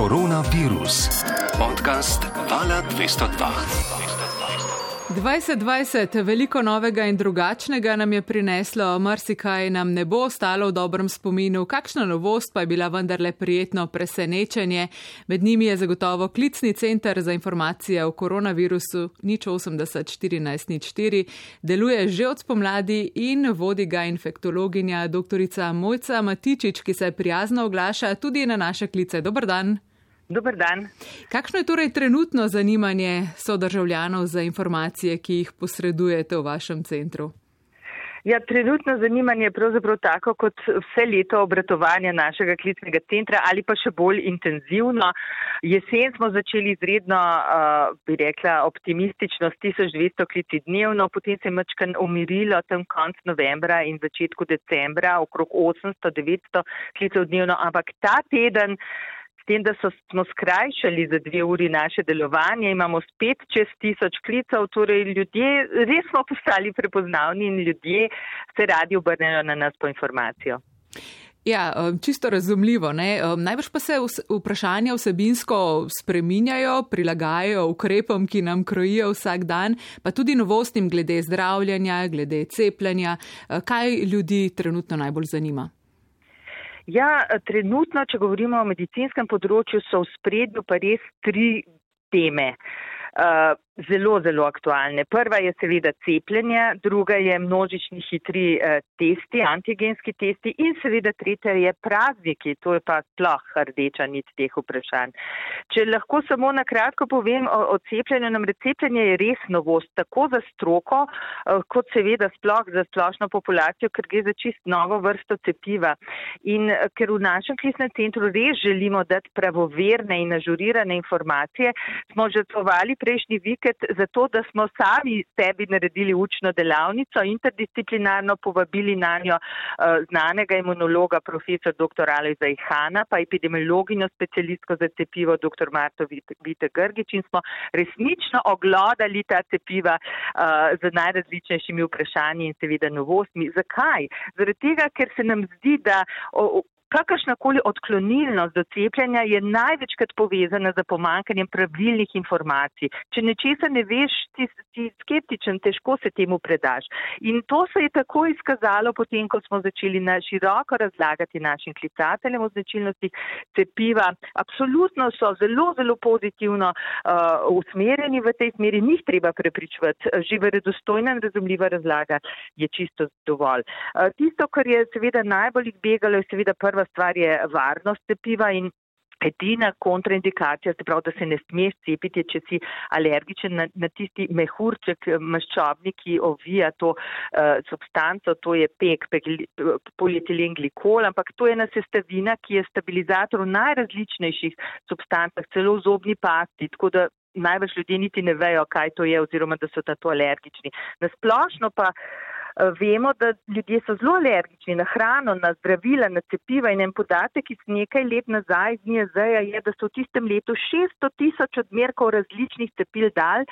Koronavirus. Podcast Vala 202. 2020, veliko novega in drugačnega nam je prineslo, marsikaj nam ne bo ostalo v dobrem spominu, kakšna novost pa je bila vendarle prijetno presenečenje. Med njimi je zagotovo klicni center za informacije o koronavirusu nič 801404, deluje že od spomladi in vodi ga infektologinja dr. Mojca Matičič, ki se prijazno oglaša tudi na naše klice. Dobr dan. Dobar dan. Kakšno je torej trenutno zanimanje sodržavljanov za informacije, ki jih posredujete v vašem centru? Ja, trenutno zanimanje je pravzaprav tako kot vse leto obratovanja našega klicnega centra ali pa še bolj intenzivno. Jesen smo začeli izredno, uh, bi rekla, optimistično s 1200 klici dnevno, potem se je mačkan umirilo tam konc novembra in začetku decembra okrog 800-900 klicev dnevno, ampak ta teden tem, da so, smo skrajšali za dve uri naše delovanje, imamo spet čez tisoč klicev, torej ljudje res smo postali prepoznavni in ljudje se radi obrnejo na nas po informacijo. Ja, um, čisto razumljivo. Ne? Um, najbrž pa se vprašanja vsebinsko spreminjajo, prilagajajo ukrepom, ki nam krojijo vsak dan, pa tudi novostim glede zdravljanja, glede cepljenja. Uh, kaj ljudi trenutno najbolj zanima? Ja, trenutno, če govorimo o medicinskem področju, so v spredju pa res tri teme. Uh, zelo, zelo aktualne. Prva je seveda cepljenje, druga je množični hitri eh, testi, antigenski testi in seveda tretja je prazniki, to je pa sploh rdeča nit teh vprašanj. Če lahko samo na kratko povem o, o cepljenju, nam recepljenje je res novost, tako za stroko, eh, kot seveda sploh za splošno populacijo, ker gre za čist novo vrsto cepiva. In eh, ker v našem klisnem centru res želimo dati pravoverne in ažurirane informacije, smo žrtvovali prejšnji vikend, market za to, da smo sami sebi naredili učno delavnico, interdisciplinarno povabili na njo uh, znanega imunologa, profesor dr. Alojza Ihana, pa epidemiologinjo specialistko za cepivo dr. Marto Vite Grgič in smo resnično oglodali ta cepiva uh, z najrazličnejšimi vprašanji in seveda novostmi. Zakaj? Zaradi tega, ker se nam zdi, da Kakršnakoli odklonilnost do cepljenja je največkrat povezana z pomankanjem pravilnih informacij. Če nečesa ne veš, ti si skeptičen, težko se temu predaš. In to se je tako izkazalo potem, ko smo začeli na široko razlagati našim klicateljem o značilnostih cepiva. Absolutno so zelo, zelo pozitivno uh, usmerjeni v tej smeri, njih treba prepričvati. Živa, redostojna in razumljiva razlaga je čisto dovolj. Uh, tisto, kar je seveda najbolj izbegalo, je seveda prva prva stvar je varnost cepiva in edina kontraindikacija, se pravi, da se ne smeš cepiti, če si alergičen na, na tisti mehurček maščobni, ki ovija to uh, substanco, to je pek, polietilen glikol, ampak to je ena sestavina, ki je stabilizator v najrazličnejših substancah, celo v zobni pasti, tako da največ ljudi niti ne vejo, kaj to je oziroma da so na to alergični. Nasplošno pa uh, Vemo, da ljudje so zelo alergični na hrano, na zdravila, na cepiva in en podatek iz nekaj let nazaj z NIAZ-ja je, da so v tistem letu 600 tisoč odmerkov različnih cepil dal.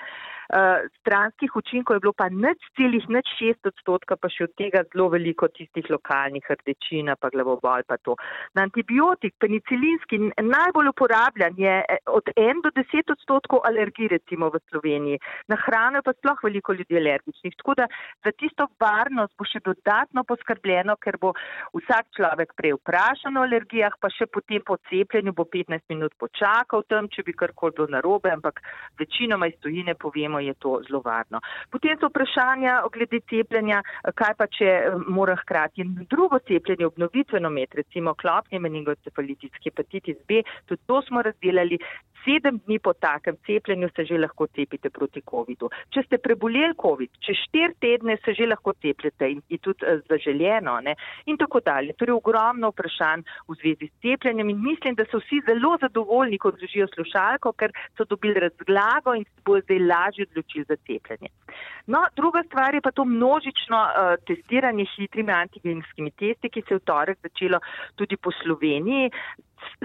Uh, stranskih učinkov je bilo pa nič celih, nič šest odstotka, pa še od tega zelo veliko tistih lokalnih rdečina, pa glavobol pa to. Na antibiotik, penicilinski, najbolj uporabljan je eh, od en do deset odstotkov alergij recimo v Sloveniji. Na hrano je pa sploh veliko ljudi alergičnih. Tako da za tisto varnost bo še dodatno poskrbljeno, ker bo vsak človek prej vprašan o alergijah, pa še potem po cepljenju bo 15 minut počakal tam, če bi karkoli bilo narobe, ampak večinoma iz tujine povemo, je to zelo varno. Potem so vprašanja glede cepljenja, kaj pa če eh, mora hkrati drugo cepljenje obnovitveno med, recimo klopni meningocefalitis, hepatitis B, tudi to smo razdelali. Sedem dni po takem cepljenju se že lahko cepite proti COVID-u. Če ste preboleli COVID, čez štiri tedne se že lahko cepljete in je tudi uh, zaželjeno ne? in tako dalje. Torej ogromno vprašanj v zvezi s cepljenjem in mislim, da so vsi zelo zadovoljni, ko držijo slušalko, ker so dobili razglago in se bo zdaj lažje odločili za cepljenje. No, druga stvar je pa to množično uh, testiranje hitrimi antigenskimi testi, ki se je v torek začelo tudi po Sloveniji.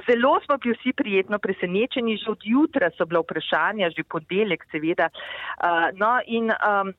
Zelo smo bili vsi prijetno presenečeni, že od jutra so bila vprašanja, že podelek seveda. Uh, no in um,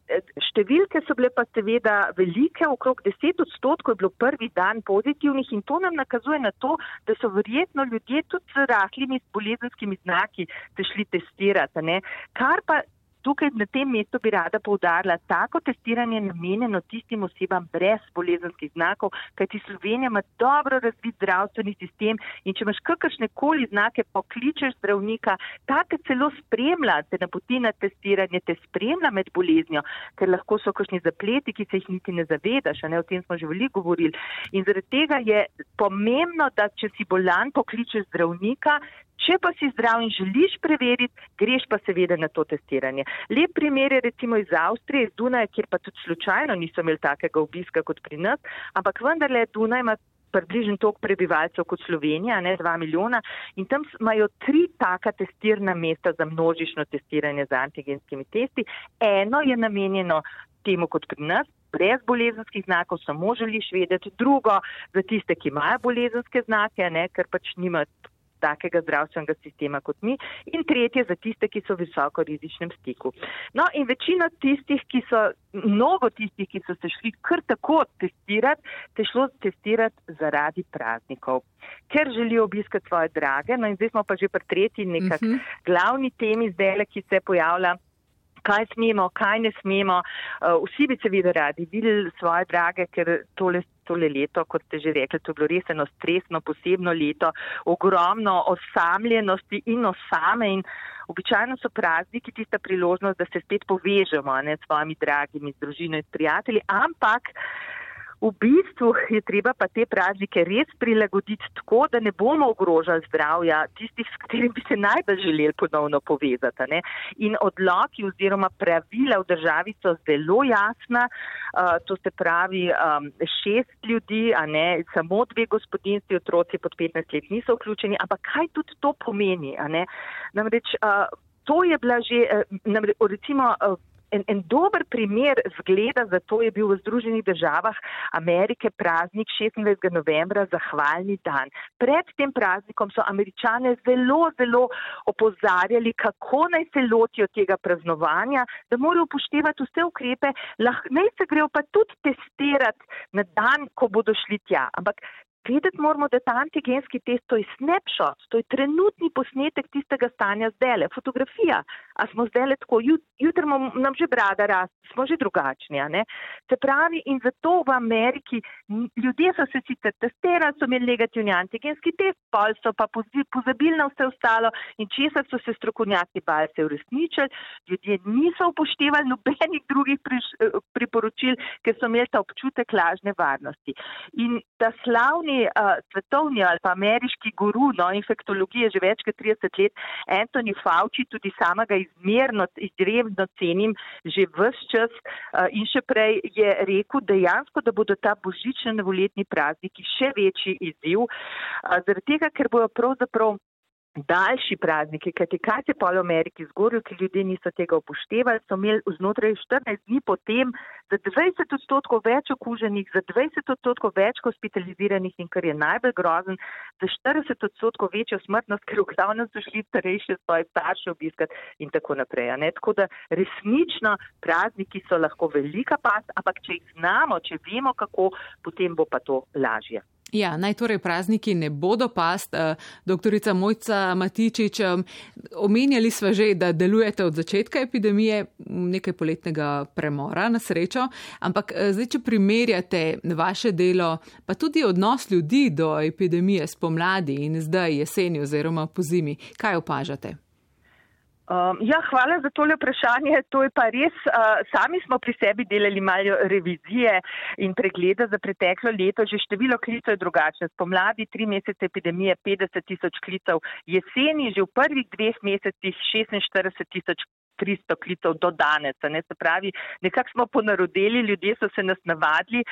številke so bile pa seveda velike, okrog 10 odstotkov je bilo prvi dan pozitivnih in to nam nakazuje na to, da so verjetno ljudje tudi z rahlimi bolezenskimi znaki se šli testirati. Ne? Kar pa tukaj na tem mestu bi rada povdarila, tako testiranje je namenjeno tistim osebam brez bolezenskih znakov, kajti Slovenija ima dobro razvit zdravstveni sistem in če imaš kakršne koli znake, pokličeš zdravnika, ta te celo spremlja, te napoti na testiranje, te spremlja med boleznjo, ker lahko so kakšni zapleti, ki se jih niti ne zavedaš, ne, o tem smo že veliko govorili. In zaradi tega je pomembno, da če si bolan, pokličeš zdravnika, Če pa si zdrav in želiš preveriti, greš pa seveda na to testiranje. Lep primer je recimo iz Avstrije, iz Dunaja, kjer pa tudi slučajno niso imeli takega obiska kot pri nas, ampak vendarle Dunaj ima približno toliko prebivalcev kot Slovenija, ne dva milijona in tam imajo tri taka testirna mesta za množično testiranje z antigenskimi testi. Eno je namenjeno temu kot pri nas, brez bolezenskih znakov, samo želiš vedeti, drugo za tiste, ki imajo bolezenske znake, ne, ker pač nimajo takega zdravstvenega sistema kot mi in tretje za tiste, ki so v visoko rizičnem stiku. No in večina tistih, ki so, mnogo tistih, ki so se šli kar tako testirati, te šlo testirati zaradi praznikov, ker želijo obiskati svoje drage. No in zdaj smo pa že pri tretji nekak uh mhm. -huh. glavni temi zdaj, ki se pojavlja kaj smemo, kaj ne smemo. Uh, vsi bi seveda radi videli svoje drage, ker tole, tole leto, kot ste že rekli, to je bilo res eno stresno, posebno leto, ogromno osamljenosti in osame in običajno so prazniki tista priložnost, da se spet povežemo ne, s svojimi dragimi, z družino in s prijatelji, ampak v bistvu je treba pa te praznike res prilagoditi tako, da ne bomo ogrožali zdravja tistih, s katerimi bi se najbolj želeli ponovno povezati. Ne? In odloki oziroma pravila v državi so zelo jasna, uh, to se pravi um, šest ljudi, a ne samo dve gospodinstvi, otroci pod 15 let niso vključeni, ampak kaj tudi to pomeni? Namreč uh, to je bila že, uh, namreč, recimo, uh, En, en dober primer zgleda za to je bil v Združenih državah Amerike praznik 26. novembra, zahvalni dan. Pred tem praznikom so američane zelo, zelo opozarjali, kako naj se lotijo tega praznovanja, da morajo upoštevati vse ukrepe, lahko naj se grejo pa tudi testirati na dan, ko bodo šli tja. Ampak Vedeti moramo, da ta antigenski test to je snapshot, to je trenutni posnetek tistega stanja zdaj le, fotografija. A smo zdaj le tako, jutri nam že brada rast, smo že drugačni. Se pravi, in zato v Ameriki ljudje so se sicer testirali, so imeli negativni antigenski test, pa so pa pozabili na vse ostalo in česa so se strokovnjaki bali se uresničili, ljudje niso upoštevali nobenih drugih priporočil, ker so imeli ta občutek lažne varnosti. In ta slavni edini uh, svetovni ali pa ameriški guru no, infektologije že več kot 30 let, Anthony Fauci, tudi sama ga izmerno, izredno cenim že vse čas uh, in še prej je rekel dejansko, da bodo ta božični novoletni prazniki še večji izziv, uh, zaradi tega, ker bojo pravzaprav daljši prazniki, kajti kaj se pa v Ameriki zgoril, ki ljudje niso tega upoštevali, so imeli znotraj 14 dni potem za 20 odstotkov več okuženih, za 20 odstotkov več hospitaliziranih in kar je najbolj grozen, za 40 odstotkov večjo smrtnost, ker v glavnem so šli starejši svoje starše obiskati in tako naprej. Tako da resnično prazniki so lahko velika past, ampak če jih znamo, če vemo kako, potem bo pa to lažje. Ja, naj torej prazniki ne bodo past. Eh, doktorica Mojca Matičič, omenjali smo že, da delujete od začetka epidemije, nekaj poletnega premora na srečo, ampak eh, zdaj, če primerjate vaše delo, pa tudi odnos ljudi do epidemije spomladi in zdaj jeseni oziroma po zimi, kaj opažate? Um, ja, hvala za tole vprašanje. To je pa res, uh, sami smo pri sebi delali malo revizije in pregleda za preteklo leto. Že število klicev je drugačno. Spomladi tri mesece epidemije 50 tisoč klicev, jeseni že v prvih dveh mesecih 46 tisoč 300 klicev do danes. Ne? Se pravi, nekako smo ponarodeli, ljudje so se nas navadili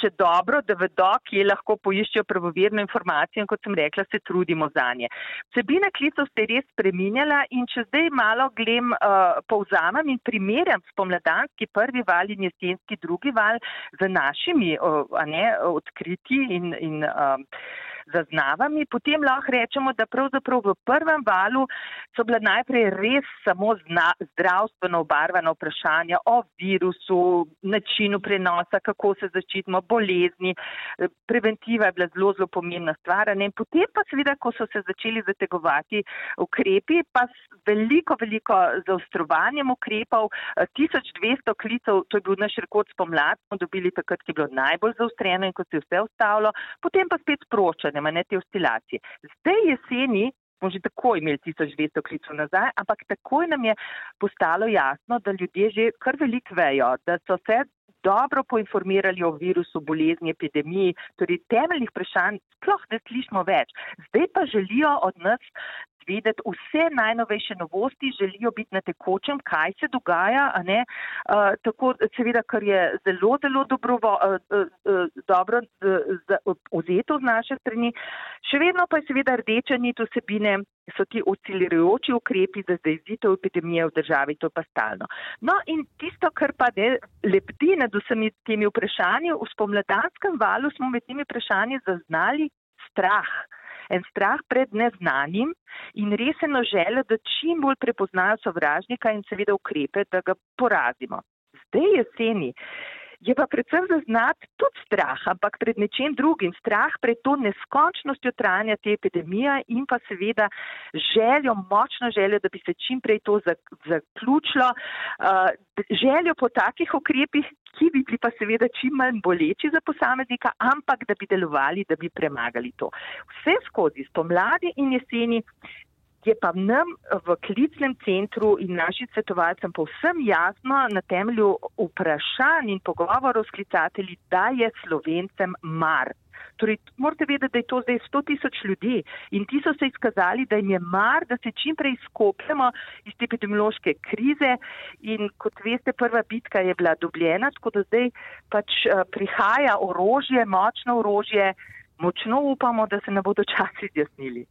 še dobro, da vedo, kje lahko poiščejo pravovirno informacijo in kot sem rekla, se trudimo za nje. Vsebina klicev se je res spreminjala in če zdaj malo glem, uh, povzamem in primerjam spomladanski prvi val in jesenski drugi val z našimi uh, ne, odkriti in, in uh, zaznavami, potem lahko rečemo, da pravzaprav v prvem valu so bila najprej res samo zna, zdravstveno obarvana vprašanja o virusu, načinu prenosa, kako se začitimo, bolezni. Preventiva je bila zelo, zelo pomembna stvar. In potem pa seveda, ko so se začeli zategovati ukrepi, pa veliko, veliko zaostrovanjem ukrepov, 1200 klicev, to je bil naš rekord spomlad, smo dobili takrat, ki je bilo najbolj zaostreno in ko se je vse ostalo, potem pa spet sproščanje, ne te oscilacije. Zdaj jeseni smo že takoj imeli 1200 klicev nazaj, ampak takoj nam je postalo jasno, da ljudje že kar veliko vejo, da so se dobro poinformirali o virusu, bolezni, epidemiji, torej temeljnih vprašanj sploh ne slišimo več. Zdaj pa želijo od nas vedeti vse najnovejše novosti, želijo biti na tekočem, kaj se dogaja, uh, tako seveda, kar je zelo, zelo dobrovo, uh, uh, dobro vzeto z naše strani. Še vedno pa je seveda rdeča nit vsebine, so ti oscilirajoči ukrepi za zaizitev epidemije v državi, to pa stalno. No in tisto, kar pa ne lepti nad vsemi temi vprašanji, v spomladanskem valu smo med temi vprašanji zaznali strah en strah pred neznanim in reseno željo, da čim bolj prepoznajo sovražnika in seveda ukrepe, da ga porazimo. Zdaj jeseni je pa predvsem zaznati tudi strah, ampak pred nečem drugim. Strah pred to neskončnostjo trajanja te epidemije in pa seveda željo, močno željo, da bi se čim prej to zaključilo, uh, željo po takih ukrepih, ki bi bili pa seveda čim manj boleči za posameznika, ampak da bi delovali, da bi premagali to. Vse skozi spomladi in jeseni je pa nam v klicnem centru in našim svetovalcem povsem jasno na temelju vprašanj in pogovorov s klicatelji, da je slovencem mar. Torej, morate vedeti, da je to zdaj 100 tisoč ljudi in ti so se izkazali, da jim je mar, da se čim prej skopljamo iz te epidemiološke krize in kot veste, prva bitka je bila dobljena, tako da zdaj pač uh, prihaja orožje, močno orožje, močno upamo, da se ne bodo časi zjasnili.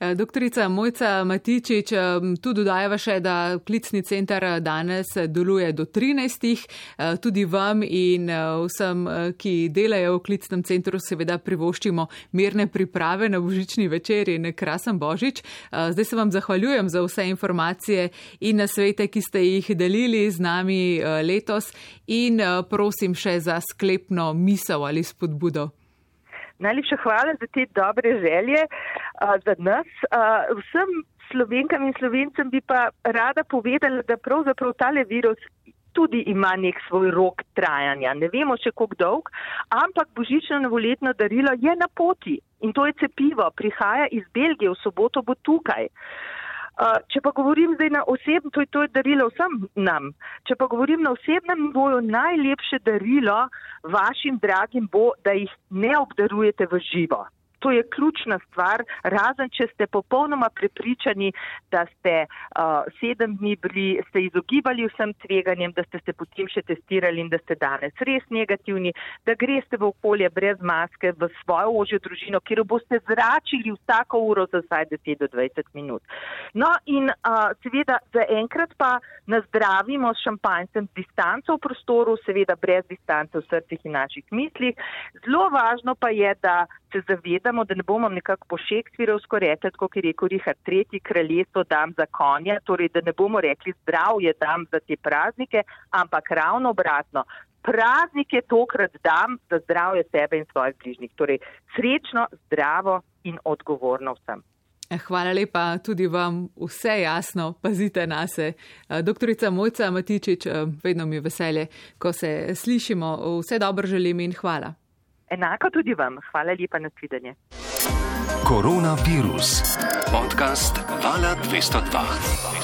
E, doktorica Mojca Matičič, e, tu dodajava še, da klicni center danes deluje do 13. E, tudi vam in vsem, ki delajo v klicnem centru, seveda privoščimo mirne priprave na božični večer in krasen božič. Zdaj se vam zahvaljujem za vse informacije in na svete, ki ste jih delili z nami letos in prosim še za sklepno misel ali spodbudo. Najlepša hvala za te dobre želje uh, za nas. Uh, vsem slovenkam in slovencem bi pa rada povedala, da pravzaprav tale virus tudi ima nek svoj rok trajanja. Ne vemo še koliko dolg, ampak božično novoletno darilo je na poti in to je cepivo. Prihaja iz Belgije, v soboto bo tukaj. Uh, če pa govorim zdaj na osebnem, to je to darilo vsem nam, če pa govorim na osebnem nivoju, najlepše darilo vašim dragim bo, da jih ne obdarujete v živo. To je ključna stvar, razen če ste popolnoma prepričani, da ste uh, sedem dni bili, ste izogibali vsem tveganjem, da ste se potem še testirali in da ste danes res negativni, da greste v okolje brez maske v svojo ožjo družino, kjer boste zračili vsako uro za vsaj 10 do 20 minut. No in uh, seveda za enkrat pa nazdravimo s šampanjcem distanco v prostoru, seveda brez distance v srcih in naših mislih. Zelo važno pa je, da se zavedamo, da ne bomo nekako po Šekspirovsko rekli, kot je rekel Richard III, kraljestvo dam za konja, torej da ne bomo rekli zdravje dam za te praznike, ampak ravno obratno. Praznike tokrat dam za zdravje sebe in svojih bližnjih. Torej srečno, zdravo in odgovorno vsem. Hvala lepa tudi vam, vse jasno, pazite na se. Doktorica Mojca Matičič, vedno mi je veselje, ko se slišimo. Vse dobro želim in hvala. Enako tudi vam. Hvala lepa na svidenje. Koronavirus. Podcast Vala 202.